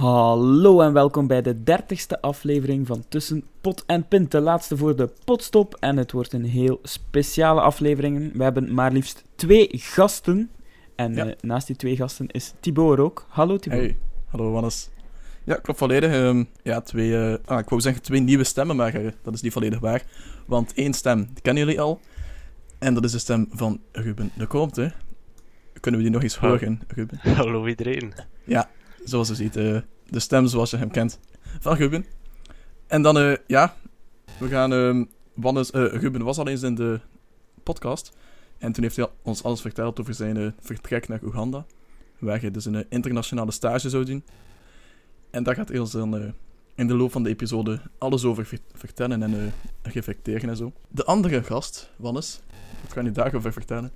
Hallo en welkom bij de dertigste aflevering van Tussen Pot en Pint, de laatste voor de potstop. En het wordt een heel speciale aflevering. We hebben maar liefst twee gasten. En Ja. eh, naast die twee gasten is Thibaut er ook. Hallo Thibaut. Hey, hallo Wannes. Ja, klopt volledig. Ehm, ja, twee, eh, ah, ik wou zeggen twee nieuwe stemmen, maar eh, dat is niet volledig waar. Want één stem die kennen jullie al. En dat is de stem van Ruben de Comte. Kunnen we die nog eens horen, Ruben? Hallo iedereen. Zoals je ziet, eh, de stem zoals je hem kent van Ruben. En dan, eh, ja, we gaan... ehm, Wannes, eh, Ruben was al eens in de podcast. En toen heeft hij ons alles verteld over zijn eh, vertrek naar Oeganda. Waar hij dus een internationale stage zou doen. En daar gaat hij ons dan in de loop van de episode alles over ver- vertellen en reflecteren en zo. De andere gast, Wannes, wat kan je daarover vertellen?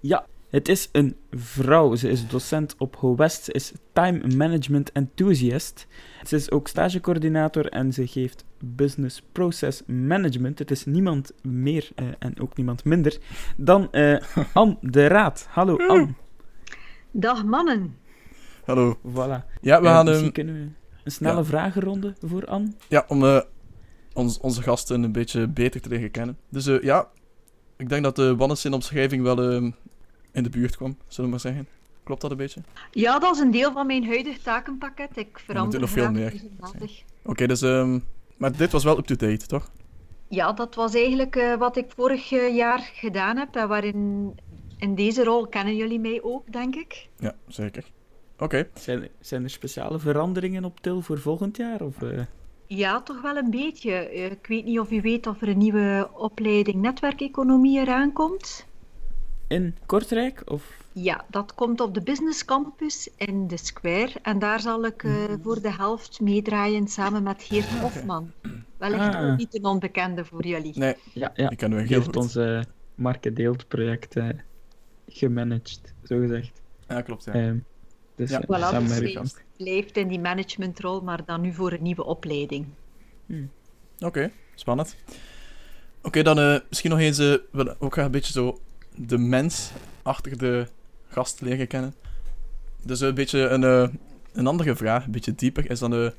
Ja, het is een vrouw. Ze is docent op HoWest. Ze is time management enthusiast. Ze is ook stagecoördinator en ze geeft business process management. Het is niemand meer eh, en ook niemand minder dan eh Anne de Raad. Hallo Anne. Dag mannen. Hallo. Voilà. Ja, we Eh, gaan... misschien ehm, kunnen we een snelle ja. vragenronde voor Anne. Ja, om eh, ons, onze gasten een beetje beter te leren kennen. Dus eh, ja, ik denk dat de Wannes in omschrijving wel ehm, in de buurt kwam, zullen we maar zeggen. Klopt dat een beetje? Ja, dat is een deel van mijn huidige takenpakket. Ik verander nog veel meer. Oké, dus... ehm, maar dit was wel up-to-date, toch? Ja, dat was eigenlijk eh, wat ik vorig eh, jaar gedaan heb. En waarin in deze rol kennen jullie mij ook, denk ik. Ja, zeker. Oké. Zijn, zijn er speciale veranderingen op til voor volgend jaar? Of, eh? Ja, toch wel een beetje. Ik weet niet of u weet of er een nieuwe opleiding netwerkeconomie eraan komt. In Kortrijk? Of... Ja, dat komt op de Business Campus in de Square. En daar zal ik eh, voor de helft meedraaien samen met Geert Hofman. Wellicht Ah. ook niet een onbekende voor jullie. Nee, Ja, ja. die kennen we heel heeft goed. ons eh markendeeld project eh, gemanaged, zo gezegd. Ja, klopt, ja. Ehm, dus Ja. eh, Voilà, samen dus. Blijft in die managementrol, maar dan nu voor een nieuwe opleiding. Oké, spannend. Oké, dan eh, misschien nog eens... eh, we willen ook graag een beetje zo de mens achter de gast leren kennen. Dus een beetje een, eh, een andere vraag, een beetje dieper, is dan... eh,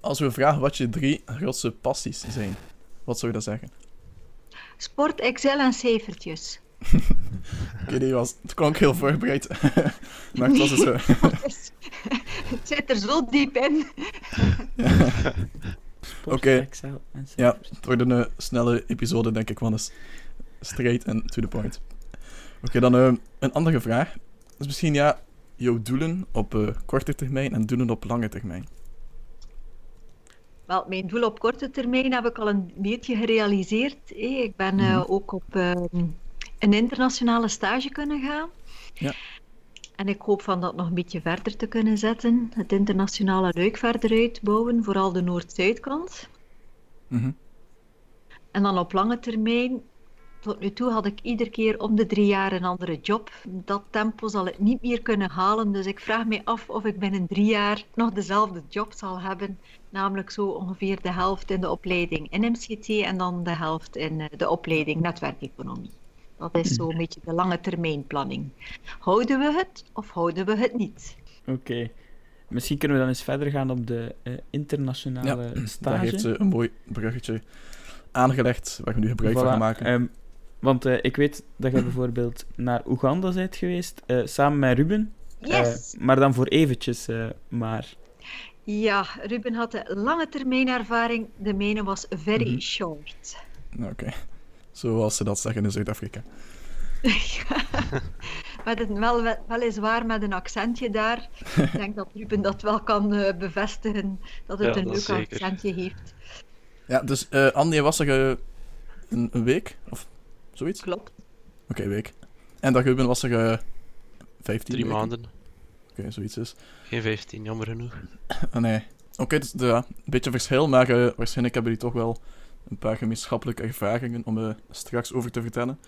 als we vragen wat je drie grootste passies zijn, wat zou je dan zeggen? Sport, Excel en cijfertjes. Oké, die was... Het klonk heel voorbereid. maar het was dus... eh, Het zit er zo diep in. Sport, Oké. Excel en Ja, het wordt een snelle episode, denk ik, want is straight and to the point. Oké, dan eh, een andere vraag. Dus misschien, ja, jouw doelen op eh, korte termijn en doelen op lange termijn. Wel, mijn doel op korte termijn heb ik al een beetje gerealiseerd. Ik ben eh, Mhm. ook op eh, een internationale stage kunnen gaan. Ja. En ik hoop van dat nog een beetje verder te kunnen zetten. Het internationale luik verder uitbouwen, vooral de Noord-Zuidkant. Mhm. En dan op lange termijn, tot nu toe had ik iedere keer om de drie jaar een andere job. Dat tempo zal ik niet meer kunnen halen, dus ik vraag me af of ik binnen drie jaar nog dezelfde job zal hebben. Namelijk zo ongeveer de helft in de opleiding in MCT en dan de helft in eh, de opleiding netwerkeconomie. Dat is zo'n beetje de lange termijn planning. Houden we het of houden we het niet? Oké. Misschien kunnen we dan eens verder gaan op de eh, internationale Daar stage. heeft ze een mooi bruggetje aangelegd, waar we nu gebruik van gaan maken. ehm, want eh, ik weet dat je bijvoorbeeld naar Oeganda bent geweest, eh, samen met Ruben. Eh, Yes! maar dan voor eventjes, eh, maar... Ja, Ruben had de lange termijn ervaring, de mijne was very Mhm. short. Oké. Zoals ze dat zeggen in Zuid-Afrika. Met een, wel, weliswaar met een accentje daar. Ik denk dat Ruben dat wel kan eh, bevestigen, dat het Ja, een dat leuk zeker. accentje heeft. Ja, dus eh Andy, was er een, een week? Of zoiets? Oké, Klopt. een week. En dat Ruben was er eh 15 Drie weken. maanden. Oké, Oké, zoiets is. Geen 15, jammer genoeg. Ah, nee. Oké, dus ja, een beetje verschil, maar eh, waarschijnlijk hebben die toch wel een paar gemeenschappelijke ervaringen om eh, straks over te vertellen.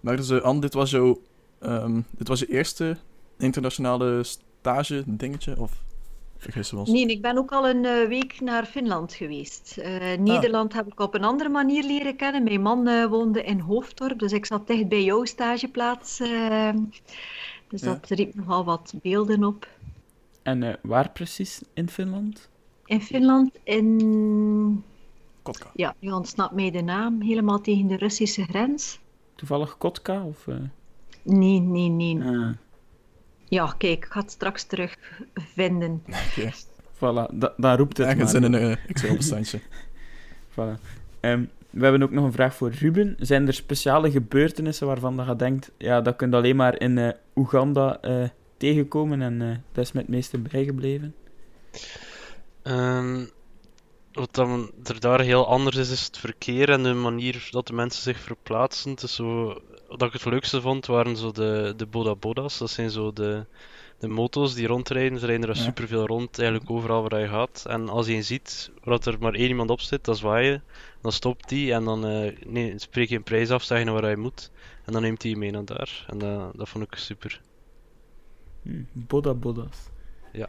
Maar dus, Anne, dit was, jouw, ehm, dit was je eerste internationale stage dingetje? Of vergissen we ons? Nee, ik ben ook al een eh, week naar Finland geweest. Eh, Nederland heb ik op een andere manier leren kennen. Mijn man eh, woonde in Hoofddorp, dus ik zat dicht bij jouw stageplaats. eh, dus Ja. dat riep nogal wat beelden op. En eh, waar precies in Finland? In Finland, in... Kotka. Ja, nu ontsnapt mij de naam. Helemaal tegen de Russische grens. Toevallig Kotka? Of, eh, Nee, nee, nee. ah, Ja, kijk, ik ga het straks terug vinden. Oké. voilà, da- daar roept het Ergens maar. in een eh, Excel-bestandje. Voilà. Ehm, we hebben ook nog een vraag voor Ruben. Zijn er speciale gebeurtenissen waarvan dat je denkt, ja, dat kun je alleen maar in eh, Oeganda eh, tegenkomen en eh, dat is me het meeste bijgebleven? Ehm, wat dan er daar heel anders is, is het verkeer en de manier dat de mensen zich verplaatsen. Het is zo, wat ik het leukste vond, waren zo de, de Boda Boda's. Dat zijn zo de, de moto's die rondrijden. Ze rijden er Ja. superveel rond, eigenlijk overal waar je gaat. En als je ziet waar er maar één iemand op zit, dan zwaai je. Dan stopt die en dan eh, nee, spreek je een prijs af, zeg je naar waar je moet. En dan neemt hij je mee naar daar. En dat, dat vond ik super. Hm, Boda Boda's. Ja.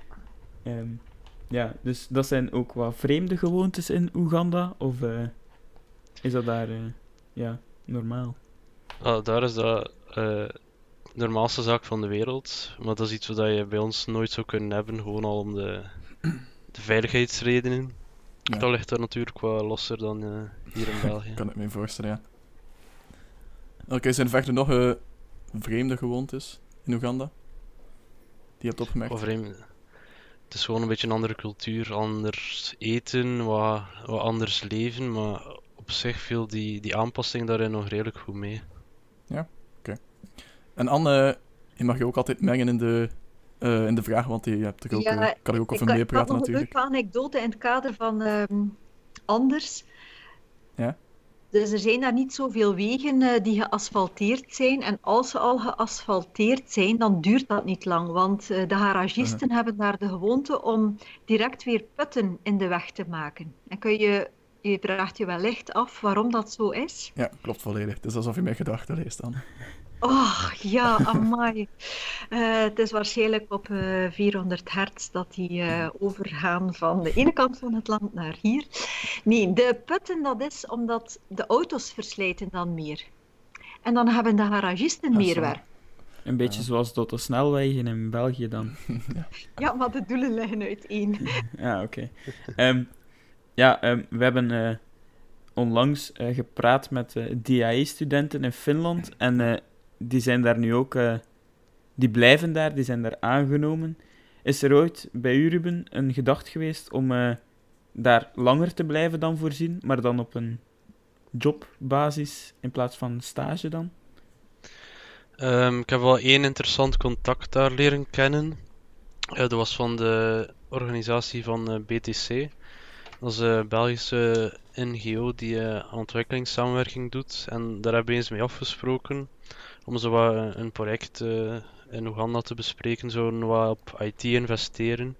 Ehm, ja, dus dat zijn ook wat vreemde gewoontes in Oeganda? Of eh, is dat daar eh, ja, normaal? Ah, daar is dat eh, de normaalste zaak van de wereld. Maar dat is iets wat je bij ons nooit zou kunnen hebben, gewoon al om de, de veiligheidsredenen. Ja. Dat ligt daar natuurlijk wat losser dan eh, hier in België. kan ik me voorstellen, ja. Oké, zijn er verder nog eh, vreemde gewoontes in Oeganda? Die je hebt opgemerkt? Wat vreemd. Het is gewoon een beetje een andere cultuur, anders eten, wat, wat anders leven, maar op zich viel die, die aanpassing daarin nog redelijk goed mee. En Anne, je mag je ook altijd mengen in de, eh, in de vragen, want je hebt er ook, Ja, eh, kan er ook Ik over had- ik had meepraten nog een natuurlijk. leuke anekdote in het kader van ehm, Anders. Ja? Dus er zijn daar niet zoveel wegen eh, die geasfalteerd zijn. En als ze al geasfalteerd zijn, dan duurt dat niet lang. Want de garagisten hebben daar de gewoonte om direct weer putten in de weg te maken. En kun je, je vraagt je wellicht af waarom dat zo is. Ja, klopt volledig. Het is alsof je mijn gedachten leest dan. Oh, ja, amai. Eh, het is waarschijnlijk op eh 400 hertz dat die eh, overgaan van de ene kant van het land naar hier. Nee, de putten, dat is omdat de auto's verslijten dan meer. En dan hebben de garagisten meer zo. werk. Een beetje zoals de snelwegen in België dan. Ja, maar de doelen liggen uiteen. Ja, oké. Ehm, ja, ehm, we hebben eh, onlangs eh, gepraat met eh DAE-studenten in Finland. En die zijn daar nu ook... die blijven daar, die zijn daar aangenomen. Is er ooit bij u, Ruben, een gedacht geweest om daar langer te blijven dan voorzien, maar dan op een jobbasis in plaats van stage dan? Ehm, ik heb wel één interessant contact daar leren kennen. Dat was van de organisatie van BTC. Dat is een Belgische NGO die eh, aan ontwikkelingssamenwerking doet. En daar hebben we eens mee afgesproken om zo wat eh, een project eh, in Oeganda te bespreken. Zo wat op IT investeren.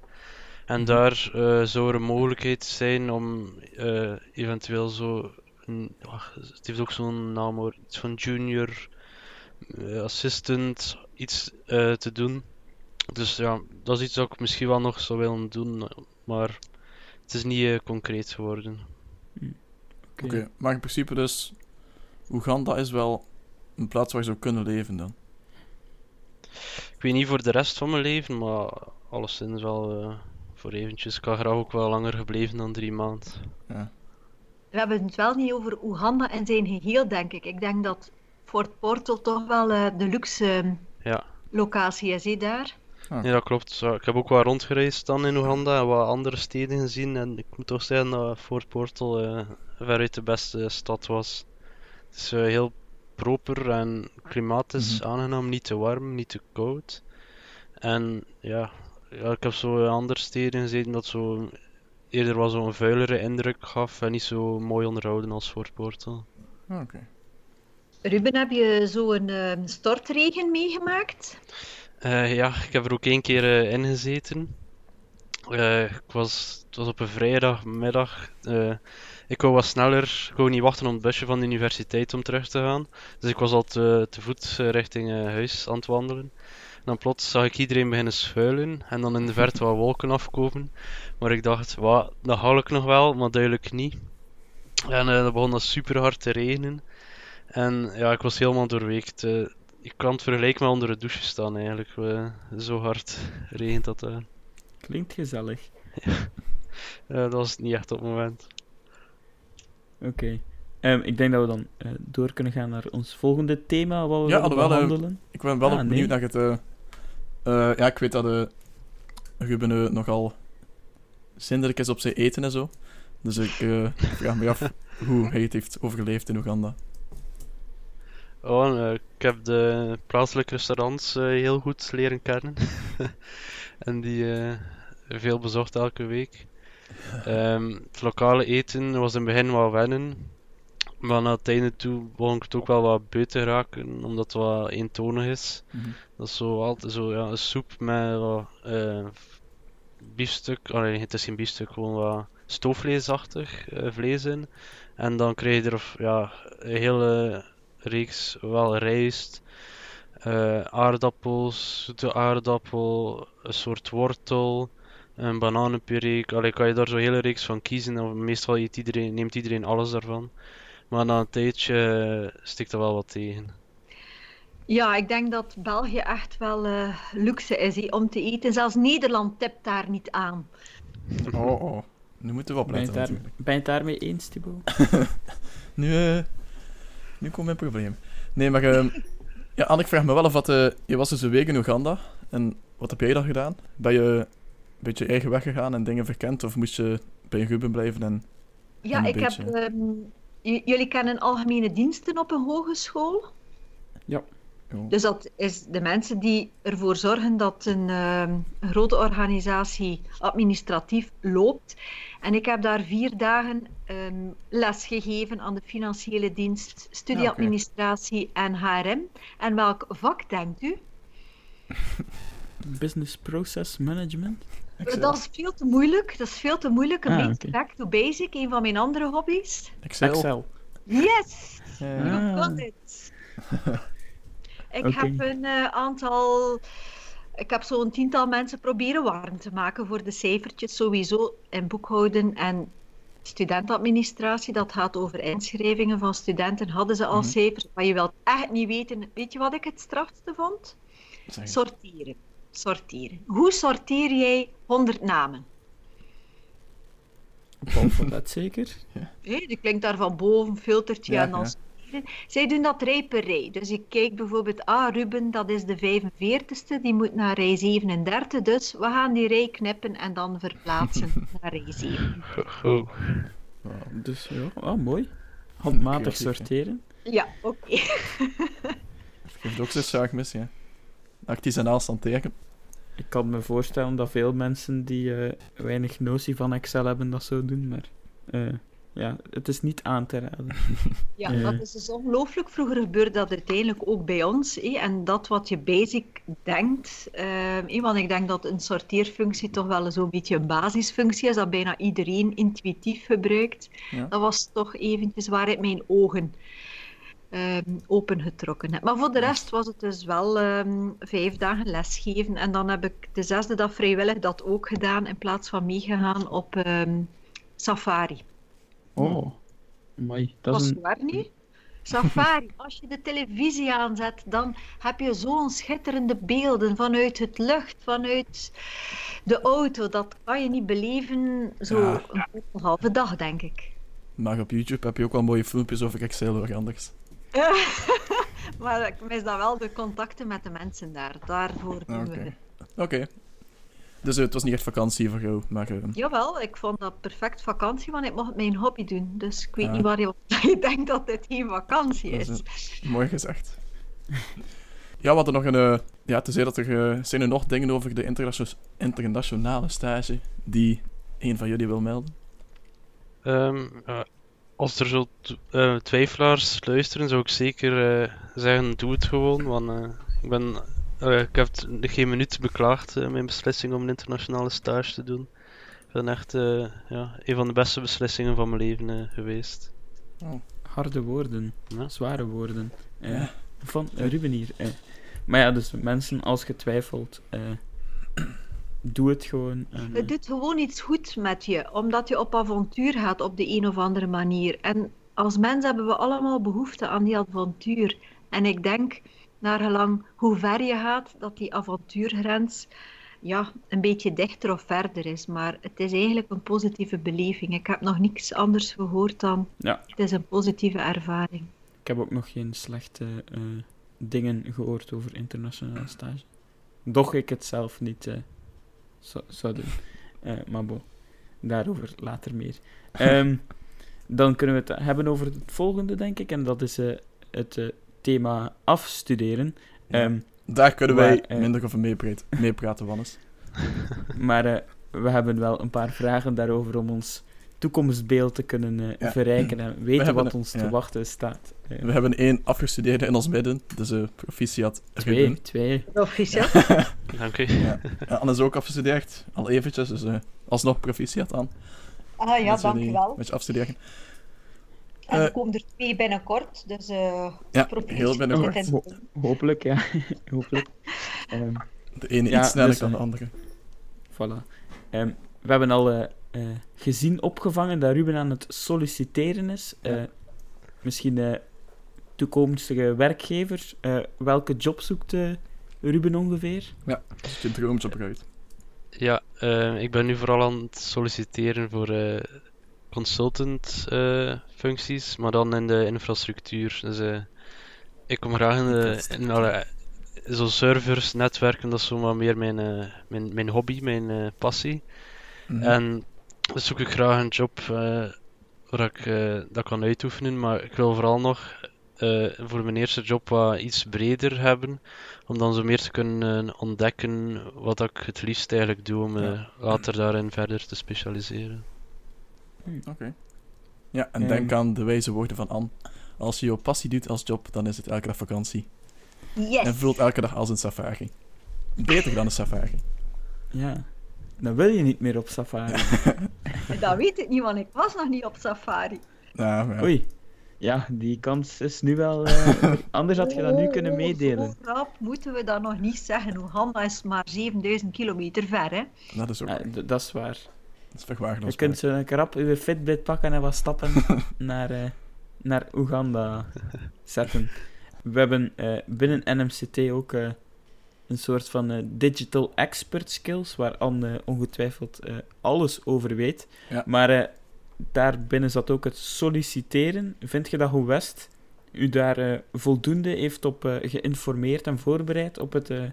En daar eh, zou er een mogelijkheid zijn om eh, eventueel zo. Een, het heeft ook zo'n naam hoor, iets van junior eh, assistant iets eh, te doen. Dus ja, dat is iets dat ik misschien wel nog zou willen doen, eh, maar het is niet eh, concreet geworden. Oké, maar in principe dus... Oeganda is wel een plaats waar je zou kunnen leven dan. Ik weet niet voor de rest van mijn leven, maar alleszins wel eh, voor eventjes. Ik had graag ook wel langer gebleven dan drie maanden. Ja. We hebben het wel niet over Oeganda in zijn geheel, denk ik. Ik denk dat Fort Portal toch wel eh, de luxe Ja. locatie is, hè, daar. Ah. Nee, dat klopt. Zo, Ik heb ook wel rondgereisd dan in Oeganda en wat andere steden gezien. En ik moet toch zeggen dat Fort Portal eh, veruit de beste stad was. Het is eh, heel proper en het klimaat is Mhm. aangenaam, niet te warm, niet te koud. En ja, ja ik heb zo in andere steden gezien dat zo eerder wel zo'n vuilere indruk gaf en niet zo mooi onderhouden als Fort Portal. Ah, Oké. Ruben, heb je zo'n eh, stortregen meegemaakt? Eh, ja, ik heb er ook één keer eh, in gezeten. Eh, ik was, het was op een vrijdagmiddag. Ik wou wat sneller, ik wou niet wachten op het busje van de universiteit om terug te gaan. Dus ik was al te, te voet richting huis aan het wandelen. En dan plots zag ik iedereen beginnen schuilen en dan in de verte wat wolken afkomen. Maar ik dacht, wat, dat haal ik nog wel, maar duidelijk niet. En dan begon dat super hard te regenen. En ja, ik was helemaal doorweekt. Eh. ik kan het vergelijken met onder de douche staan eigenlijk. eh, zo hard regent dat daar. Klinkt gezellig. Eh, dat was niet echt op het moment. Oké. Ehm, ik denk dat we dan eh, door kunnen gaan naar ons volgende thema, wat we Ja, willen alhoewel, eh, behandelen. Ik ben wel Ah, nee. benieuwd naar het... eh, eh, ja, ik weet dat eh Ruben eh, nogal zindelijk is op zijn eten en zo. Dus ik eh, vraag me af hoe hij het heeft overleefd in Oeganda. Oh, eh, ik heb de plaatselijke restaurants eh, heel goed leren kennen. en die eh, veel bezocht elke week. Ehm, het lokale eten was in het begin wat wennen. Maar naar het einde toe begon ik het ook wel wat beu te raken, omdat het wat eentonig is. Mhm. Dat is zo altijd zo, ja, een soep met wat biefstuk. Oh nee, het is geen biefstuk, gewoon wat stoofvleesachtig vlees in. En dan krijg je er ja, een hele reeks, wel rijst, eh, aardappels, zoete aardappel, een soort wortel, een bananenpuree. Allee, kan je daar zo'n hele reeks van kiezen. Of meestal eet iedereen, neemt iedereen alles daarvan. Maar na een tijdje eh, stikt er wel wat tegen. Ja, ik denk dat België echt wel eh, luxe is om te eten. Zelfs Nederland tipt daar niet aan. Oh, oh. Nu moeten we Ben je, het opletten daar, ben je het daarmee eens, Thibaut? Nu, eh, nu komt mijn probleem. Nee, maar... ehm, ja, Anne, ik vraag me wel af wat... eh, je was dus een week in Oeganda. En wat heb jij dan gedaan? Ben je een beetje je eigen weg gegaan en dingen verkend? Of moest je bij Ruben blijven en... Ja, Een ik beetje. heb. ehm, jullie kennen algemene diensten op een hogeschool. Dus dat is de mensen die ervoor zorgen dat een, ehm, een grote organisatie administratief loopt. En ik heb daar vier dagen ehm, les gegeven aan de financiële dienst, studieadministratie en HRM. En welk vak denkt u? Business Process Management? Excel. Dat is veel te moeilijk. Dat is veel te moeilijk. Een Ah, beetje back to basic, een van mijn andere hobby's. Excel. Yes! Ja, You. Ah. got it. Ik heb een eh, aantal. Ik heb zo'n tiental mensen proberen warm te maken voor de cijfertjes, sowieso in boekhouden en studentadministratie. Dat gaat over inschrijvingen van studenten. Hadden ze al Mhm. cijfers, maar je wilt echt niet weten. Weet je wat ik het strafste vond? Sorteren. Sorteren. Hoe sorteer jij 100 namen? Op alfabet zeker? Hé, die klinkt daar van boven, filtertje Ja, en dan ja. Zij doen dat rij per rij. Dus ik kijk bijvoorbeeld, ah, Ruben, dat is de 45ste, die moet naar rij 37. Dus we gaan die rij knippen en dan verplaatsen naar rij 7. Oh. Wauw. Dus ja, ah, mooi. Handmatig sorteren. Ja, oké. Geeft ook zo'n zaak mis, ja. Artisanaal hanteren. Ik kan me voorstellen dat veel mensen die eh, weinig notie van Excel hebben dat zo doen, maar eh, ja, het is niet aan te raden. Ja, dat is dus ongelooflijk. Vroeger gebeurde dat uiteindelijk ook bij ons. hé. En dat wat je basic denkt, eh, hé, want ik denk dat een sorteerfunctie toch wel zo'n beetje een basisfunctie is, dat bijna iedereen intuïtief gebruikt. Ja. Dat was toch eventjes waaruit mijn ogen ehm, opengetrokken heb. Maar voor de rest was het dus wel ehm, vijf dagen lesgeven. En dan heb ik de zesde dag vrijwillig dat ook gedaan, in plaats van meegegaan op ehm, safari. Oh, mooi. Dat is een... waar niet? Safari, als je de televisie aanzet, dan heb je zo'n schitterende beelden vanuit het lucht, vanuit de auto. Dat kan je niet beleven zo Ja. een halve dag, denk ik. Maar op YouTube heb je ook wel mooie filmpjes over Excel, hoor, anders. Maar ik mis dan wel de contacten met de mensen daar. Daarvoor doen we Oké. Dus eh, het was niet echt vakantie voor jou, maar... eh, Jawel, ik vond dat perfect vakantie, want ik mocht mijn hobby doen. Dus ik weet Ja. niet waar je, je denkt dat dit geen vakantie is. is Mooi gezegd. ja, we hadden nog een... eh, ja, te zeggen dat er... eh, zijn er nog dingen over de internatio- internationale stage die een van jullie wil melden? Ehm, als er zo eh, twijfelaars luisteren, zou ik zeker eh, zeggen: doe het gewoon. Want eh, ik ben eh, ik heb geen minuut beklaagd, eh, mijn beslissing om een internationale stage te doen. Ik het echt eh, ja, een van de beste beslissingen van mijn leven geweest. Harde woorden, Ja. zware woorden. Ja. Van Ruben hier. Maar ja, dus mensen, als je twijfelt, eh, doe het gewoon. en, Het doet gewoon iets goed met je, omdat je op avontuur gaat op de een of andere manier. En als mens hebben we allemaal behoefte aan die avontuur. En ik denk, naar gelang hoe ver je gaat, dat die avontuurgrens ja, een beetje dichter of verder is. Maar het is eigenlijk een positieve beleving. Ik heb nog niks anders gehoord dan Ja. het is een positieve ervaring. Ik heb ook nog geen slechte eh, dingen gehoord over internationale stage. Doch ik het zelf niet eh, zou, zou doen. Eh, maar bon, daarover later meer. Ehm, dan kunnen we het hebben over het volgende, denk ik. En dat is het thema afstuderen. Ja. Ehm, Daar kunnen wij eh, minder over meepraten, meepraten Wannes. maar eh, we hebben wel een paar vragen daarover om ons toekomstbeeld te kunnen eh, Ja. verrijken en weten wat een- ons ja. te wachten staat. We hebben één afgestudeerde in ons midden, dus uh, proficiat twee, Ruben. twee. Proficiat. Dank u. Anne is ook afgestudeerd, al eventjes, dus eh, alsnog proficiat aan. Ah ja, Met jullie- dankjewel. Met je afstuderen. En Eh, er komen er twee binnenkort, dus eh Ja, heel binnenkort. Ho- hopelijk, ja. hopelijk. Ehm, De ene Ja, iets sneller dus, dan de eh, andere. Voilà. Ehm, we hebben al eh, eh, gezien, opgevangen, dat Ruben aan het solliciteren is. Eh, Ja. Misschien eh, toekomstige werkgever. Eh, welke job zoekt eh, Ruben ongeveer? Als je droomjob uit. Ja, eh, ik ben nu vooral aan het solliciteren voor eh, consultant eh, functies, maar dan in de infrastructuur. Dus eh, ik kom graag in de in, alle- zo servers, netwerken, dat is zomaar meer mijn, eh, mijn, mijn hobby, mijn passie. Mhm. En dus zoek ik graag een job waar ik dat kan uitoefenen, maar ik wil vooral nog voor mijn eerste job wat iets breder hebben, om dan zo meer te kunnen ontdekken wat ik het liefst eigenlijk doe, om Ja. later daarin verder te specialiseren. Oké. Ja, en Ehm. denk aan de wijze woorden van Anne. Als je jouw passie doet als job, dan is het elke dag vakantie. En Yes! voelt elke dag als een safari. Beter dan een safari. Ja. Dan wil je niet meer op safari. Dat weet ik niet, want ik was nog niet op safari. Nou, ja. Oei. Ja, die kans is nu wel... eh, anders had je dat nu kunnen Oh, meedelen. Zo rap moeten we dat nog niet zeggen. Oeganda is maar 7000 kilometer ver, hè? dat is ook Ja, dat is waar. Dat is. Je kunt zo een krap je Fitbit pakken en wat stappen naar, eh, naar Oeganda zetten. We hebben eh, binnen NMCT ook eh, een soort van eh, digital expert skills, waar Anne ongetwijfeld eh, alles over weet. Ja. Maar eh, daarbinnen zat ook het solliciteren. Vind je dat Hoe West u daar eh, voldoende heeft op eh, geïnformeerd en voorbereid op het eh,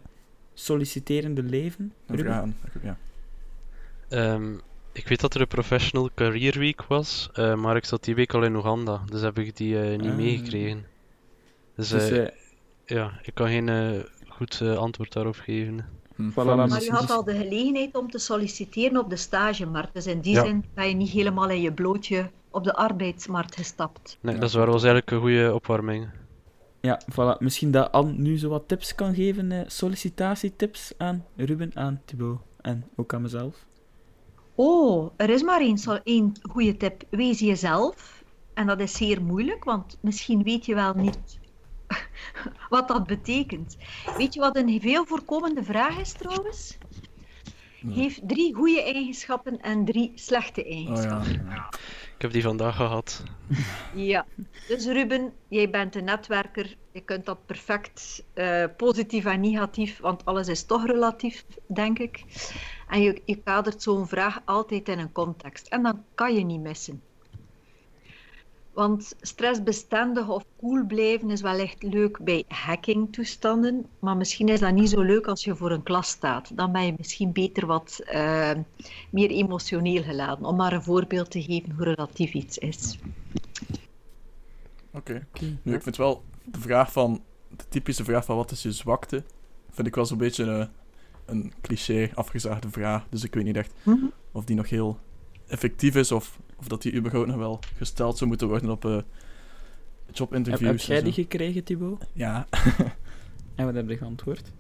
solliciterende leven? Ruben? aan. Ja. Ehm, ik weet dat er een Professional Career Week was, eh, maar ik zat die week al in Oeganda, dus heb ik die eh, niet Ah. meegekregen. Dus, Dus, eh, ja, ik kan geen goed eh, antwoord daarop geven. Hm. voilà, Maar dus- u had al de gelegenheid om te solliciteren op de stagemarkt. Dus in die Ja. zin ben je niet helemaal in je blootje op de arbeidsmarkt gestapt. Nee, Ja. dat is waar, was eigenlijk een goede opwarming. Ja, voilà. Misschien dat Anne nu zo wat tips kan geven, eh, sollicitatietips aan Ruben, aan Thibaut en ook aan mezelf. Oh, er is maar één, één goede tip. Wees jezelf. En dat is zeer moeilijk, want misschien weet je wel niet wat dat betekent. Weet je wat een veel voorkomende vraag is trouwens? Heeft drie goede eigenschappen en drie slechte Oh eigenschappen. ja. Ik heb die vandaag gehad. Ja, dus Ruben, jij bent een netwerker. Je kunt dat perfect eh, positief en negatief, want alles is toch relatief, denk ik. En je, je kadert zo'n vraag altijd in een context. En dan kan je niet missen. Want stressbestendig of cool blijven is wellicht leuk bij hacking-toestanden, maar misschien is dat niet zo leuk als je voor een klas staat. Dan ben je misschien beter wat eh, meer emotioneel geladen, om maar een voorbeeld te geven hoe relatief iets is. Oké. Nu, ik vind wel de vraag van... De typische vraag van wat is je zwakte? Vind ik wel zo'n beetje een, een cliché, afgezaagde vraag. Dus ik weet niet echt Mhm. of die nog heel effectief is of, of dat die überhaupt nog wel gesteld zou moeten worden op Heb, jobinterviews. heb jij en die gekregen, Thibaut? Ja. En wat heb je geantwoord?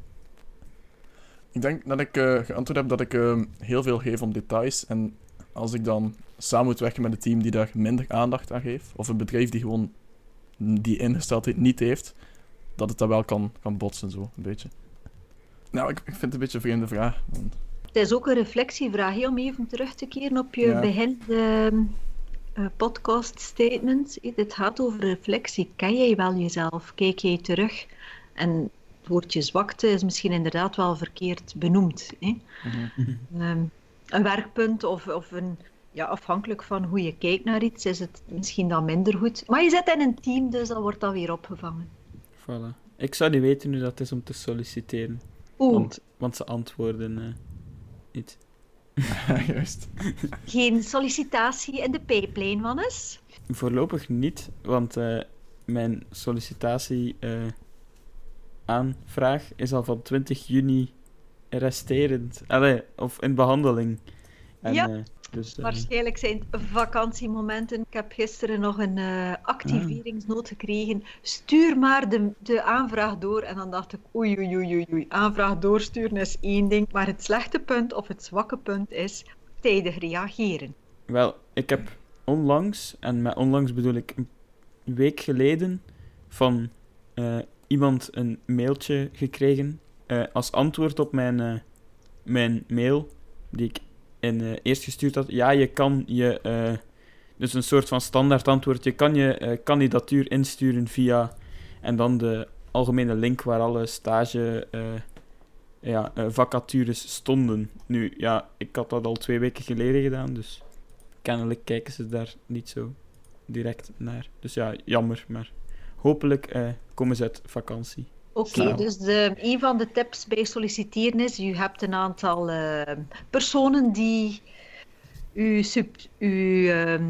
Ik denk dat ik eh, geantwoord heb dat ik ehm, heel veel geef om details. En als ik dan samen moet werken met een team die daar minder aandacht aan geeft, of een bedrijf die gewoon die ingesteldheid niet heeft, dat het dan wel kan, kan botsen, zo een beetje. Nou, ik, ik vind het een beetje een vreemde vraag. want- Het is ook een reflectievraag, hè, om even terug te keren op je Ja. begin de eh, podcast statement. Dit gaat over reflectie. Ken jij wel jezelf? Kijk jij terug? En het woordje zwakte is misschien inderdaad wel verkeerd benoemd. Hè? Ehm, een werkpunt of, of een, ja, afhankelijk van hoe je kijkt naar iets, is het misschien dan minder goed. Maar je zit in een team, dus dan wordt dat weer opgevangen. Voilà. Ik zou niet weten hoe dat is om te solliciteren. Oeh, Want, want ze antwoorden eh, niet. Juist. geen sollicitatie in de pijplijn, Wannes? Voorlopig niet, want eh, mijn sollicitatie eh, aanvraag is al van 20 juni resterend. Allee, of in behandeling. En, Ja. Dus, eh, Waarschijnlijk zijn het vakantiemomenten. Ik heb gisteren nog een eh, activeringsnoot gekregen. Stuur maar de, de aanvraag door. En dan dacht ik, oei, oei, oei, oei, oei. Aanvraag doorsturen is één ding. Maar het slechte punt of het zwakke punt is tijdig reageren. Wel, ik heb onlangs, en met onlangs bedoel ik een week geleden, van eh, iemand een mailtje gekregen eh, als antwoord op mijn, eh, mijn mail, die ik in, eh, eerst gestuurd had. Ja, je kan je, eh, dus een soort van standaard antwoord, je kan je eh, kandidatuur insturen via, en dan de algemene link waar alle stage... ja, vacatures stonden. Nu, ja, ik had dat al twee weken geleden gedaan, dus kennelijk kijken ze daar niet zo direct naar. Dus ja, jammer, maar hopelijk komen ze uit vakantie. Oké, dus de, een van de tips bij solliciteren is, je hebt een aantal eh, personen die u, sub, u ehm,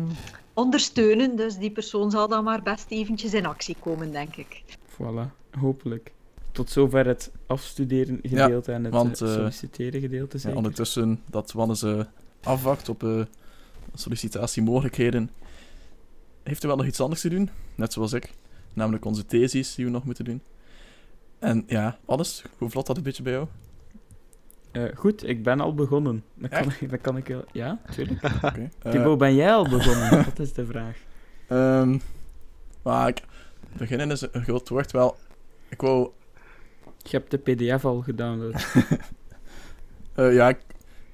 ondersteunen, dus die persoon zal dan maar best eventjes in actie komen, denk ik. Voilà, hopelijk. Tot zover het afstuderen gedeelte en het want, eh, eh, solliciteren gedeelte. Ja, zeker? ondertussen dat Wannes eh, afwacht op eh, sollicitatiemogelijkheden, heeft hij wel nog iets anders te doen, net zoals ik. Namelijk onze thesis die we nog moeten doen. En ja, alles, hoe vlot dat een beetje bij jou? Eh, goed, ik ben al begonnen. Dan kan, ik, dan kan ik wel... Ja, tuurlijk. Oké. eh, ben jij al begonnen? Dat is de vraag. Ehm, maar ik, beginnen is een groot woord. Wel, ik wou... Je hebt de pdf al gedownload. eh, ja, ik,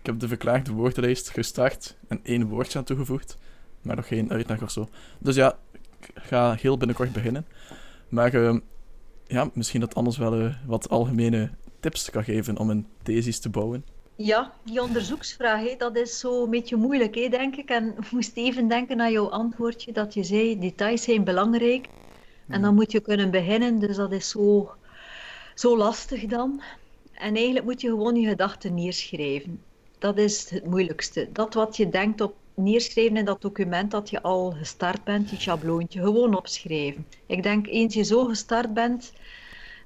ik heb de verklaagde woordenlijst gestart en één woordje aan toegevoegd. Maar nog geen uitleg of zo. Dus ja, ik ga heel binnenkort beginnen. Maar ehm, ja, misschien dat anders wel eh, wat algemene tips kan geven om een thesis te bouwen. Ja, die onderzoeksvraag, dat is zo een beetje moeilijk, denk ik. En ik moest even denken aan jouw antwoordje, dat je zei, details zijn belangrijk. En dan moet je kunnen beginnen, dus dat is zo, zo lastig dan. En eigenlijk moet je gewoon je gedachten neerschrijven. Dat is het moeilijkste. Dat wat je denkt op neerschrijven in dat document dat je al gestart bent, die schabloontje, gewoon opschrijven. Ik denk, eens je zo gestart bent,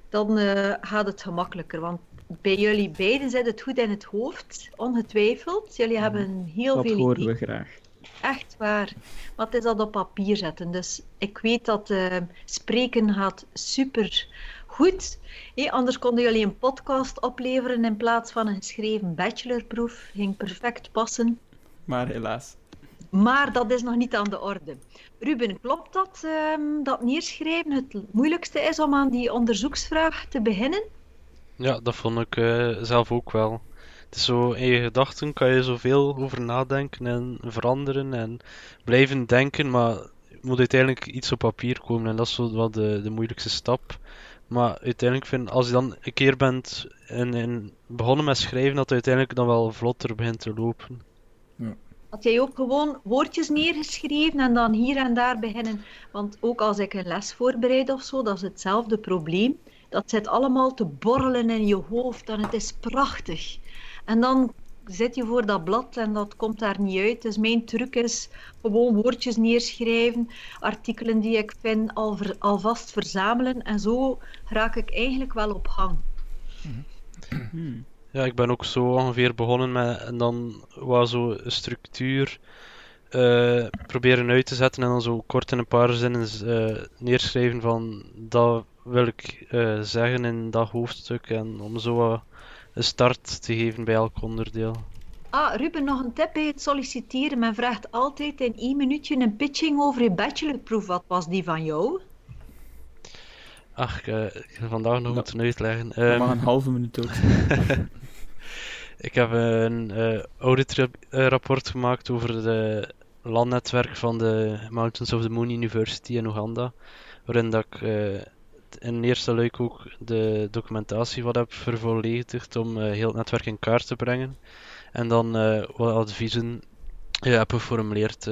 dan eh, gaat het gemakkelijker. Want bij jullie beiden zit het goed in het hoofd, ongetwijfeld. Jullie hebben heel Dat veel horen ideeën. we graag. Echt waar. Maar het is dat op papier zetten. Dus ik weet dat eh, spreken gaat super goed. Hé, anders konden jullie een podcast opleveren in plaats van een geschreven bachelorproef. Ging perfect passen. Maar helaas. Maar dat is nog niet aan de orde. Ruben, klopt dat ehm, dat neerschrijven het moeilijkste is om aan die onderzoeksvraag te beginnen? Ja, dat vond ik eh, zelf ook wel. Het is zo, in je gedachten kan je zoveel over nadenken en veranderen en blijven denken, maar er moet uiteindelijk iets op papier komen en dat is zo wel de, de moeilijkste stap. Maar uiteindelijk vind als je dan een keer bent en, en begonnen met schrijven, dat het uiteindelijk dan wel vlotter begint te lopen. Had jij ook gewoon woordjes neergeschreven en dan hier en daar beginnen? Want ook als ik een les voorbereid of zo, dat is hetzelfde probleem. Dat zit allemaal te borrelen in je hoofd en het is prachtig. En dan zit je voor dat blad en dat komt daar niet uit. Dus mijn truc is gewoon woordjes neerschrijven, artikelen die ik vind al ver- alvast verzamelen. En zo raak ik eigenlijk wel op gang. Hmm. Ja, ik ben ook zo ongeveer begonnen met en dan was zo een structuur eh, proberen uit te zetten en dan zo kort in een paar zinnen eh, neerschrijven van dat wil ik eh, zeggen in dat hoofdstuk en om zo wat een start te geven bij elk onderdeel. Ah, Ruben, nog een tip bij het solliciteren. Men vraagt altijd in één minuutje een pitching over je bachelorproef. Wat was die van jou? Ach, ik, ik heb vandaag nog moeten uitleggen. Dat Ehm, mag een halve minuut ook. Ik heb een eh auditrapport gemaakt over het landnetwerk van de Mountains of the Moon University in Oeganda, waarin dat ik eh, in eerste luik ook de documentatie wat heb vervolledigd om heel het netwerk in kaart te brengen. En dan wat adviezen heb geformuleerd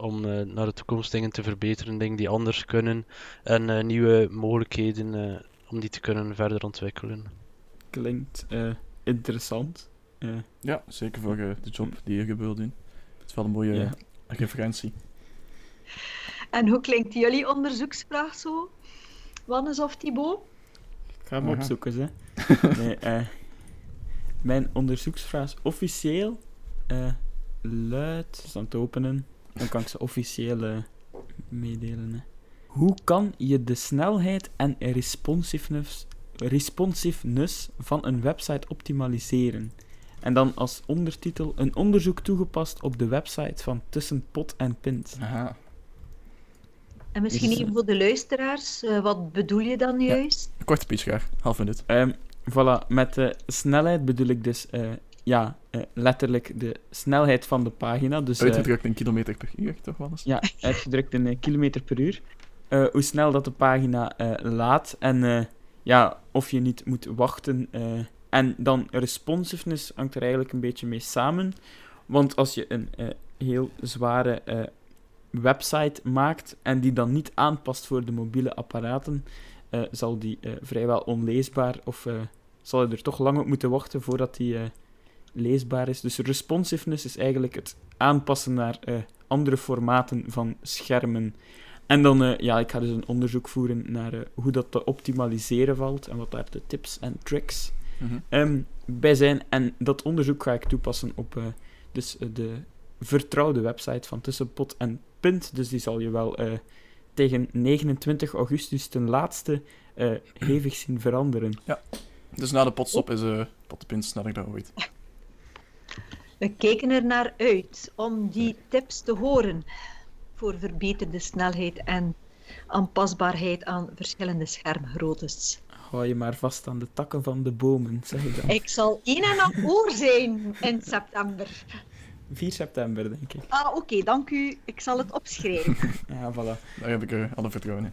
om eh, naar de toekomst dingen te verbeteren, dingen die anders kunnen en eh, nieuwe mogelijkheden eh, om die te kunnen verder ontwikkelen. Klinkt eh, interessant. Eh, Ja, zeker voor de job die je wilt doen. Het is wel een mooie Ja. referentie. En hoe klinkt jullie onderzoeksvraag zo? Wannes of Thibaut? ik ga hem Aha. opzoeken, hè. Nee, eh, mijn onderzoeksvraag is officieel eh, luid. Is aan het openen. Dan kan ik ze officieel eh, meedelen. Hè. Hoe kan je de snelheid en responsiveness, responsiveness van een website optimaliseren? En dan als ondertitel een onderzoek toegepast op de website van Tussen Pot en Pint. Aha. En misschien Is- even voor de luisteraars, eh, wat bedoel je dan juist? Een korte pitch graag. Half minuut. Ehm, voilà, met de snelheid bedoel ik dus eh, ja, eh, letterlijk de snelheid van de pagina. Dus, eh, Uitgedrukt in kilometer per uur, toch wel eens? ja, uitgedrukt in eh, kilometer per uur. Eh, hoe snel dat de pagina eh, laat en eh, ja, of je niet moet wachten. eh, en dan responsiveness hangt er eigenlijk een beetje mee samen. Want als je een eh, heel zware eh, website maakt en die dan niet aanpast voor de mobiele apparaten, eh, zal die eh, vrijwel onleesbaar of eh, zal je er toch lang op moeten wachten voordat die eh, leesbaar is. Dus responsiveness is eigenlijk het aanpassen naar eh, andere formaten van schermen. En dan, eh, ja, ik ga dus een onderzoek voeren naar eh, hoe dat te optimaliseren valt en wat daar de tips en tricks Mhm. ehm, bij zijn. En dat onderzoek ga ik toepassen op dus, de vertrouwde website van Tussenpot en Pint. Dus die zal je wel tegen 29 augustus ten laatste hevig zien veranderen. Dus na de potstop is eh pot de pint sneller dan ooit. We kijken er naar uit om die tips te horen voor verbeterde snelheid en aanpasbaarheid aan verschillende schermgroottes. Hou je maar vast aan de takken van de bomen, zeg ik dan. Ik zal één en een oor zijn in september. 4 september, denk ik. Ah, oké, dank u. Ik zal het opschrijven. Ja, voilà. Daar heb ik eh, alle vertrouwen in.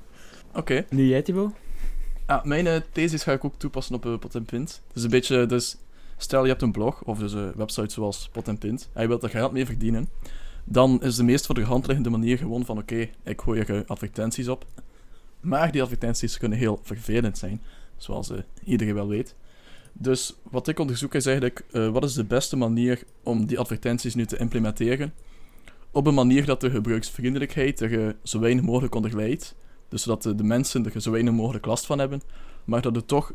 Oké. Nu jij, Thibaut? Ah, mijn eh, thesis ga ik ook toepassen op uh, Pot en Pint. Dus een beetje, dus stel je hebt een blog of dus een website zoals Pot en Pint en je wilt er geld mee verdienen, dan is de meest voor de hand liggende manier gewoon van oké, ik gooi eh, advertenties op. Maar die advertenties kunnen heel vervelend zijn, zoals eh, iedereen wel weet. Dus wat ik onderzoek is eigenlijk, eh, wat is de beste manier om die advertenties nu te implementeren? Op een manier dat de gebruiksvriendelijkheid er eh, zo weinig mogelijk onder leidt. Dus zodat de, mensen er zo weinig mogelijk last van hebben, maar dat het toch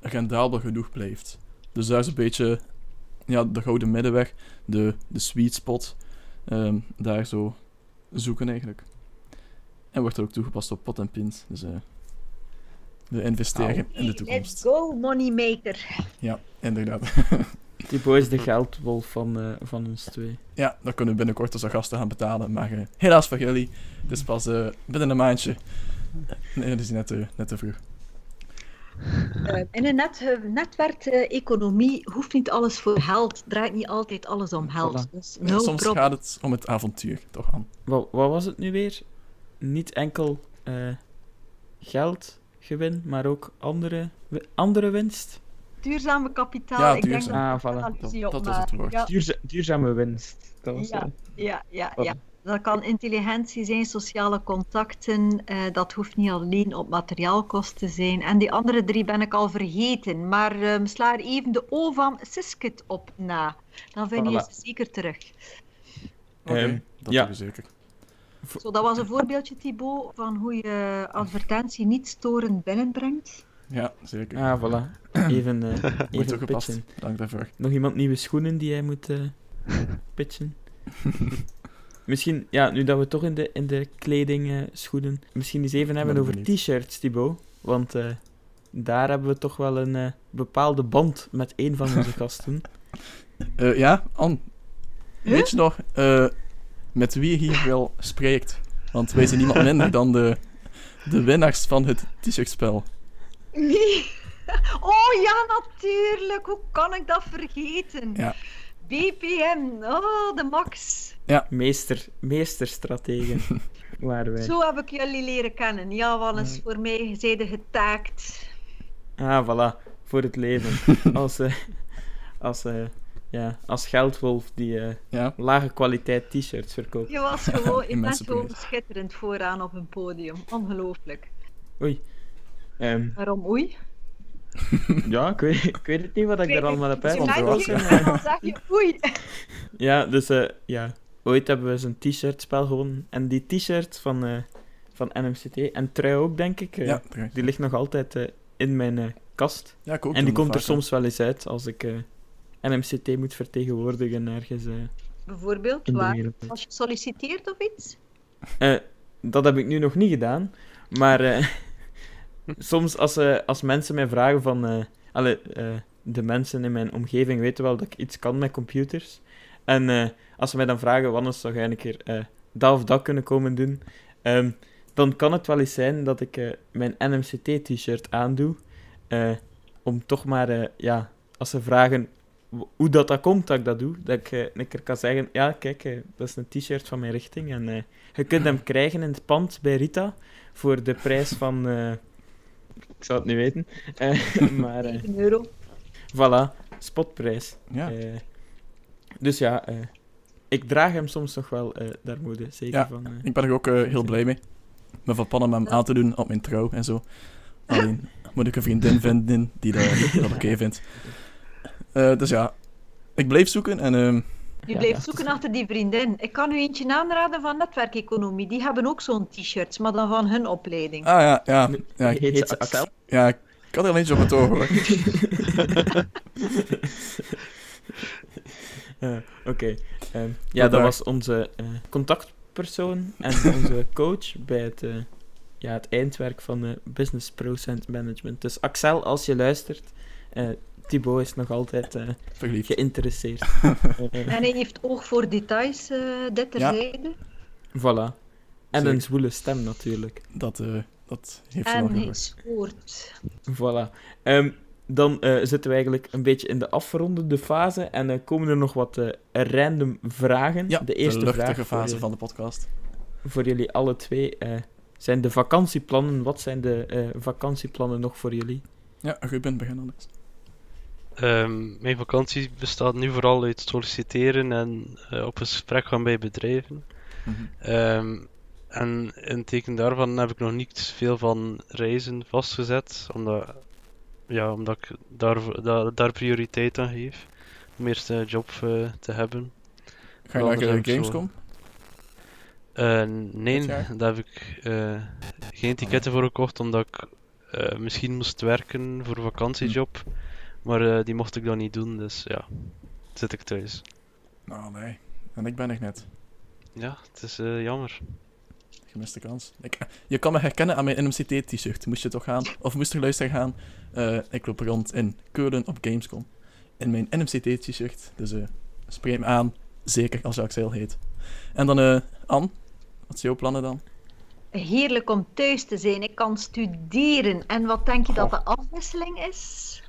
rendabel genoeg blijft. Dus daar is een beetje ja, de gouden middenweg, de, de sweet spot, ehm, daar zo zoeken eigenlijk. En wordt er ook toegepast op pot en pint. Dus eh de investeren in de Let's toekomst. go, moneymaker. Ja, inderdaad. Thibaut is de geldwolf van, eh, van ons twee. ja, dat kunnen we binnenkort als gasten gaan betalen. Maar eh, helaas voor jullie, het is pas eh, binnen een maandje. Nee, dat is net, te net te vroeg. Eh, in een net, netwerkeconomie hoeft niet alles voor geld. Draait niet altijd alles om geld. Voilà. Dus no soms problem. gaat het om het avontuur, toch aan. Wat, wat was het nu weer? Niet enkel eh, geldgewin, maar ook andere, andere winst? Duurzame kapitaal. Ja, ik denk duurzaam. dat Ah, dat voilà. was het woord. Ja, Duurza- duurzame winst. Dat was, Ja. eh, ja, ja, Voilà. ja. Dat kan intelligentie zijn, sociale contacten. eh, dat hoeft niet alleen op materiaalkosten te zijn. En die andere drie ben ik al vergeten. Maar ehm, sla er even de O van Siskit op na. Dan vind je ze zeker terug. Oké, Ehm, dat ja. doen we zeker. Zo, dat was een voorbeeldje, Thibaut, van hoe je advertentie niet storend binnenbrengt. Ja, zeker. Ah, voilà. Even, eh Mooi even toegepast. pitchen. Dank daarvoor. Nog iemand nieuwe schoenen die hij moet eh, pitchen? Misschien, ja, nu dat we toch in de, in de kleding eh, schoenen, misschien eens even hebben ben over t-shirts, Thibaut. Want eh, daar hebben we toch wel een eh, bepaalde band met een van onze gasten. Eh, ja, Anne. Weet je nog eh, met wie je hier wel spreekt? Want wij zijn niemand minder dan de, de winnaars van het t-shirtspel. Wie? Oh ja, natuurlijk. Hoe kan ik dat vergeten? Ja. BPM. Oh, de max. Meester, meesterstrategen waren wij. Zo heb ik jullie leren kennen. Ja, Wannes, voor mij zeiden getaakt. Ah, voilà. Voor het leven. Als, eh, als, eh, ja, als geldwolf die eh, Ja, lage kwaliteit t-shirts verkoopt. Je was gewoon, je bent gewoon schitterend vooraan op een podium. Ongelooflijk. Oei. Ehm, Waarom oei? ja, ik weet, ik weet het niet wat ik daar allemaal heb Je Vond uit. er merkt was, je, hè. en dan zeg je oei. Ja, dus eh, ja. Ooit hebben we zo'n t-shirtspel gewonnen. En die t-shirt van, eh, van NMCT, en trui ook, denk ik, eh, ja, die ligt nog altijd eh, in mijn eh, kast. ja ik ook. en die komt er soms wel eens uit als ik eh, NMCT moet vertegenwoordigen ergens eh, Bijvoorbeeld, in de waar? wereld. Als je solliciteert of iets? Eh, dat heb ik nu nog niet gedaan. Maar eh, soms als, eh, als mensen mij vragen van... eh, alle, eh, de mensen in mijn omgeving weten wel dat ik iets kan met computers. En als ze mij dan vragen, wanneer zou jij een keer dat of dat kunnen komen doen? Ehm, dan kan het wel eens zijn dat ik mijn NMCT-t-shirt aandoe. om toch maar, ja, als ze vragen hoe dat, dat komt dat ik dat doe, dat ik een keer kan zeggen, ja, kijk, dat is een t-shirt van mijn richting. En je kunt hem krijgen in het pand bij Rita voor de prijs van... ik zou het niet weten. Eh, maar 1 euro. voilà, spotprijs. Ja. Eh, dus ja, eh, ik draag hem soms nog wel eh daar mode, zeker Ja, van. Ik ben er ook eh, heel blij mee. Ik ben van plan om hem aan te doen op mijn trouw en zo. Alleen moet ik een vriendin vinden die dat, oké vindt. Eh, dus ja, ik bleef zoeken en ehm, Je Ja, blijft zoeken achter die vriendin. Ik kan u eentje aanraden van netwerkeconomie. Die hebben ook zo'n t-shirts, maar dan van hun opleiding. Ah ja, ja. ja, ik, heet ze Axel? ja, ik had er al eentje op het oog hoor. Eh, Oké. ehm, ja, dat was onze eh, contactpersoon en onze coach bij het, eh, ja, het eindwerk van Business Process Management. Dus Axel, als je luistert, eh Thibaut is nog altijd eh, geïnteresseerd. En hij heeft oog voor details, eh dit terzijde. voilà. En Zeker. een zwoele stem natuurlijk. Dat, eh, dat heeft En hij spoort. Voilà. Ehm, dan eh, zitten we eigenlijk een beetje in de afrondende fase en komen er nog wat eh, random vragen. Ja, de eerste luchtige vraag voor, fase van de podcast. voor jullie alle twee eh, zijn de vakantieplannen. Wat zijn de eh, vakantieplannen nog voor jullie? Ja, Ruben, begin anders. Ehm, mijn vakantie bestaat nu vooral uit solliciteren en eh, op gesprek gaan bij bedrijven. Mhm. Ehm, en in teken daarvan heb ik nog niet veel van reizen vastgezet, omdat, ja, omdat ik daar, daar, daar prioriteit aan geef. Om eerst een job eh, te hebben. Ga je Wel, naar. Gamescom? Eh, nee, daar heb ik geen ticketten voor gekocht, omdat ik misschien moest werken voor een vakantiejob. Maar eh, die mocht ik dan niet doen, dus ja, zit ik thuis. Nou, nee. En ik ben er net. Ja, het is eh, jammer. Gemiste kans. Ik, je kan me herkennen aan mijn NMCT-t-shirt. Moest je toch gaan? Of moest er luisteren gaan? Eh, ik loop rond in Keulen op Gamescom. In mijn NMCT-t-shirt. Dus eh spreek me aan. Zeker als je Axel heet. En dan, eh Anne. Wat zijn jouw plannen dan? Heerlijk om thuis te zijn. Ik kan studeren. En wat denk je dat de afwisseling is?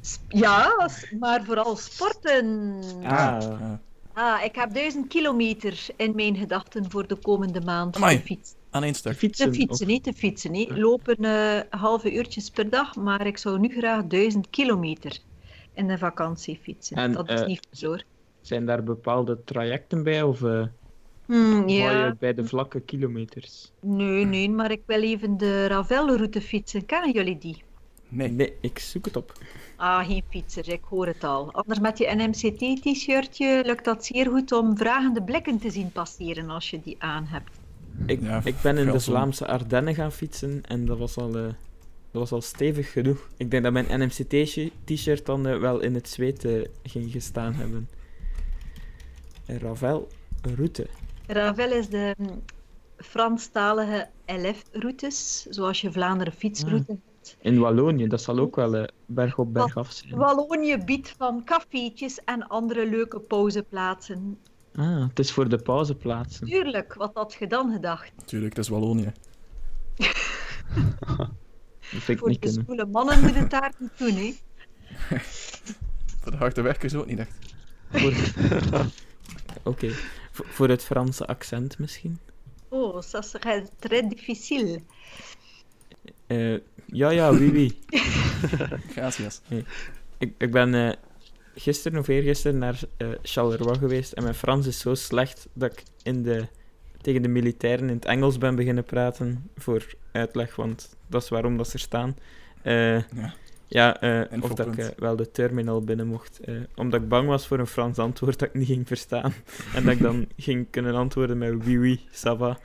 Sp- Ja, maar vooral sporten. Ah. Ah, ik heb duizend kilometer in mijn gedachten voor de komende maand Amai. fietsen. aan één stuk. Fietsen. Te fietsen, niet te fietsen. Niet. Lopen eh, halve uurtjes per dag, maar ik zou nu graag duizend kilometer in de vakantie fietsen. En, dat is eh, niet zo hoor. Zijn daar bepaalde trajecten bij of eh Hmm, hou ja, je bij de vlakke kilometers? nee, nee, maar ik wil even de Ravelroute fietsen. Kennen jullie die? Nee. Nee, ik zoek het op. Ah, geen fietsers, ik hoor het al. Anders met je NMCT-t-shirtje lukt dat zeer goed om vragende blikken te zien passeren als je die aan hebt. Ik, Ja, ik ben in de. Vlaamse Ardennen gaan fietsen en dat was al, eh, dat was al stevig genoeg. Ik denk dat mijn NMCT-t-shirt dan eh, wel in het zweet eh, ging gestaan hebben. En Ravel, route. Ravel is de mm, Franstalige LF-routes, zoals je Vlaanderen fietsroute hebt. In Wallonië, dat zal ook wel eh, berg op berg af zijn. Wallonië biedt van cafeetjes en andere leuke pauzeplaatsen. Ah, het is voor de pauzeplaatsen. Tuurlijk, wat had je dan gedacht? Natuurlijk, het is Wallonië. Dat vind ik Voor niet de zwoele mannen moet het daar niet doen, hè? Voor de harde werkers ook niet echt. Voor- Oké, voor, voor het Franse accent misschien? Oh, ça serait très difficile. Eh, ja, ja, oui, oui. Gracias. Ik, ik ben eh, gisteren of eergisteren naar eh Charleroi geweest en mijn Frans is zo slecht dat ik in de, tegen de militairen in het Engels ben beginnen praten voor uitleg, want dat is waarom dat ze er staan. Eh, Ja. ja, eh, of dat ik eh, wel de terminal binnen mocht. eh, omdat ik bang was voor een Frans antwoord dat ik niet ging verstaan. en dat ik dan ging kunnen antwoorden met oui, oui, ça va.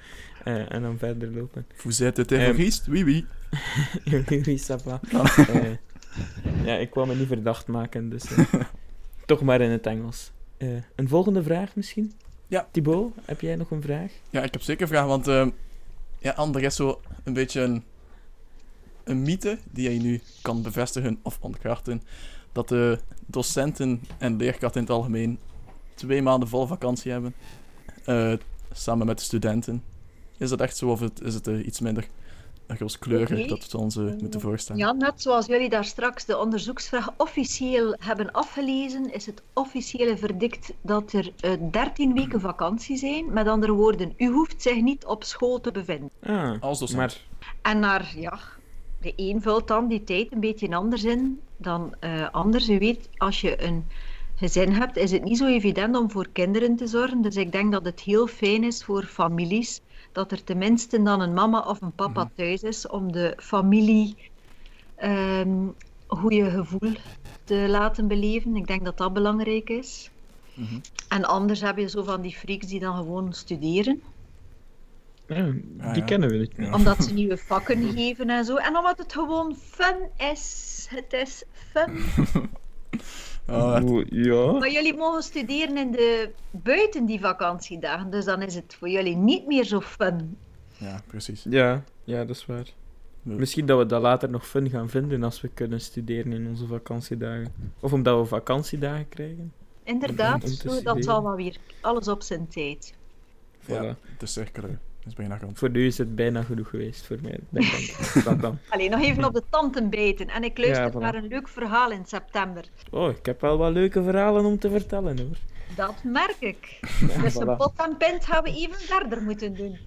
Eh, en dan verder lopen. Vous êtes terroriste? Oui, oui. oui. Eh, ja, ik kwam me niet verdacht maken, dus eh, toch maar in het Engels. Een volgende vraag misschien? Ja. Thibaut, heb jij nog een vraag? Ja, ik heb zeker een vraag, want ehm ja, Ander is zo een beetje een, een mythe die jij nu kan bevestigen of ontkrachten. Dat de docenten en leerkrachten in het algemeen twee maanden volle vakantie hebben. samen met de studenten. Is dat echt zo of het, is het eh, iets minder rooskleurig dat we ons eh, moeten voorstellen? Ja, net zoals jullie daar straks de onderzoeksvraag officieel hebben afgelezen, is het officiële verdict dat er eh 13 weken vakantie zijn. Met andere woorden, u hoeft zich niet op school te bevinden. Ah, Als docent. maar En naar, ja, de een vult dan die tijd een beetje anders in dan eh anders. U weet, als je een gezin hebt, is het niet zo evident om voor kinderen te zorgen. Dus ik denk dat het heel fijn is voor families dat er tenminste dan een mama of een papa thuis is om de familie ehm goede gevoel te laten beleven. Ik denk dat dat belangrijk is. Mhm. En anders heb je zo van die freaks die dan gewoon studeren ja, die Ah, ja. kennen we niet. Ja. omdat ze nieuwe vakken geven en zo. En omdat het gewoon fun is. Het is fun. Oh, ja. Maar jullie mogen studeren in de, buiten die vakantiedagen. Dus dan is het voor jullie niet meer zo fun. ja, precies. ja, ja, dat is waar. Misschien dat we dat later nog fun gaan vinden als we kunnen studeren in onze vakantiedagen. Of omdat we vakantiedagen krijgen. Inderdaad, dat zal wel weer alles op zijn tijd. Ja, de cirkel eh, is bijna rond. Voor nu is het bijna genoeg geweest voor mij. Denk ik. Dat dan. Allee, nog even op de tanden bijten. En ik luister Ja, voilà. naar een leuk verhaal in september. Oh, ik heb wel wat leuke verhalen om te vertellen hoor. Dat merk ik. Ja, Dus pot en pint gaan we even verder moeten doen.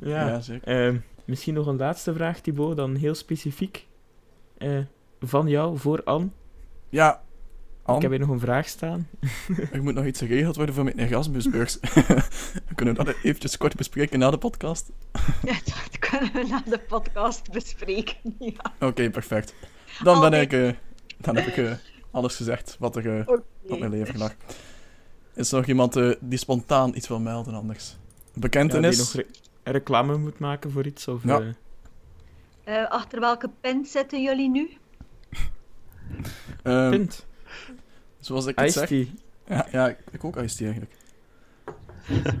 Ja. Ja, zeker. Ehm, misschien nog een laatste vraag, Thibaut, dan heel specifiek. Eh, van jou voor Anne. Ja, An, Ik heb hier nog een vraag staan. er moet nog iets geregeld worden voor mijn Erasmusbeurs. Kunnen we dat eventjes kort bespreken na de podcast? Ja, dat kunnen we na de podcast bespreken. Ja. Oké, perfect. Dan ben ik... eh, dan heb ik eh, alles gezegd wat er eh, op mijn leven lag. Is er nog iemand die spontaan iets wil melden anders? Ja, die Bekentenis? nog re- reclame moet maken voor iets? Of, Ja. achter welke pint zitten jullie nu? Ehm, pint. Zoals ik het zeg... tea. Ja, ja, ik, ook iced tea eigenlijk.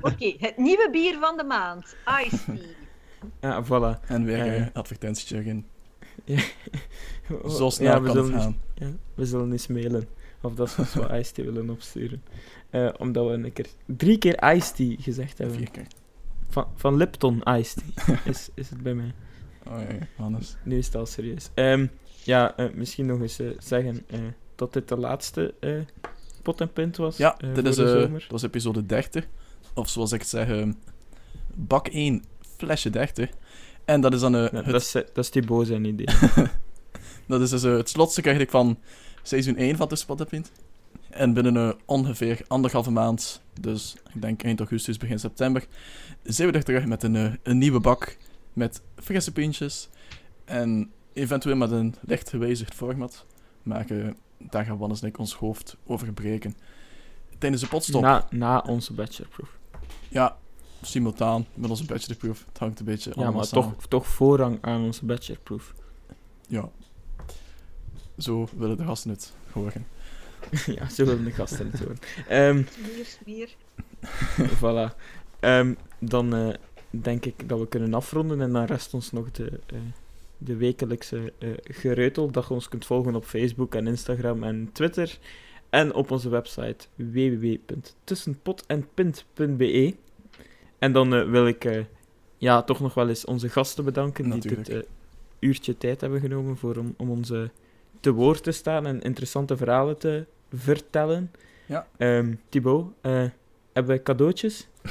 Oké, het nieuwe bier van de maand. Iced tea. Ja, voilà. En weer Eh. een advertentietje erin. Oh, Zo snel ja, kan we het zullen, gaan. Ja, we zullen eens mailen. Of dat ze ons wat iced tea willen opsturen. Eh, omdat we een keer... Drie keer iced tea gezegd hebben. Vier keer. Van, van Lipton iced tea is, is het bij mij. Oh ja, ja, Hannes. Nu is het al serieus. Ehm, ja, eh, misschien nog eens zeggen eh, dat dit de laatste eh, pot en pint was Ja, eh, dit is, de eh, dat was episode 30. Of zoals ik het zeg, bak 1, flesje 30. En dat is dan Ja, het, dat, is, dat is Thibaut zijn idee. dat is dus, het slotstuk eigenlijk van seizoen 1 van Tussen Pot en Pint. En binnen ongeveer anderhalve maand, dus ik denk eind augustus, begin september, zijn we er terug met een, een nieuwe bak met frisse pintjes. En eventueel met een licht gewijzigd format. Maar daar gaan Wannes en ik ons hoofd over breken. Tijdens de potstop. na, na onze bachelorproef. Ja, simultaan met onze bachelorproef. Het hangt een beetje Ja, allemaal maar samen. toch, toch voorrang aan onze bachelorproef. Ja. Zo willen de gasten het horen. ja, zo willen de gasten het horen. Ehm, Smeer, smeer. voilà. Ehm, dan eh, denk ik dat we kunnen afronden en dan rest ons nog de, eh, de wekelijkse eh gereutel, dat je ons kunt volgen op Facebook en Instagram en Twitter. En op onze website www.tussenpotenpint.be. En dan eh, wil ik eh, ja, toch nog wel eens onze gasten bedanken die dit uurtje tijd hebben genomen voor om, om ons te woord te staan en interessante verhalen te vertellen. Ja. Ehm, Thibaut, hebben we cadeautjes?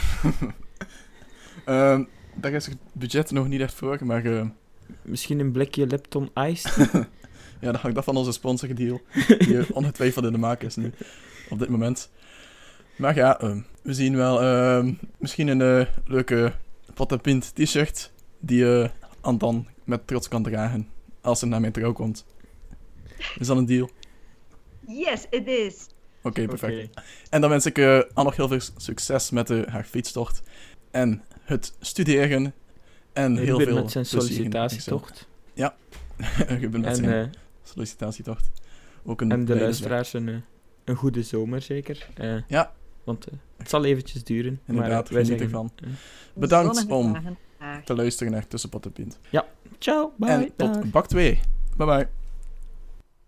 Ehm, daar is het budget nog niet echt voor, maar Misschien een blikje Lipton Ice? ja, dat hangt af van onze sponsordeal. Die ongetwijfeld in de maak is nu, op dit moment. Maar ja, ehm, we zien wel ehm, misschien een eh, leuke Pint t-shirt die eh Anton met trots kan dragen als ze naar mijn trouw komt. Is dat een deal? Yes, it is. Oké, perfect. En dan wens ik eh Anne nog heel veel succes met haar fietstocht. En het studeren. En heel Ruben veel met zijn sollicitatietocht. Excel. Ruben met En, zijn eh, sollicitatietocht. Ook een en de luisteraars een, eh, een goede zomer, zeker. Eh, Ja. Want het zal eventjes duren. Inderdaad, maar wij zeggen, ervan. Bedankt om te luisteren naar Tussen Pot en Pint. ciao, bye. en tot bak 2. Bye bye.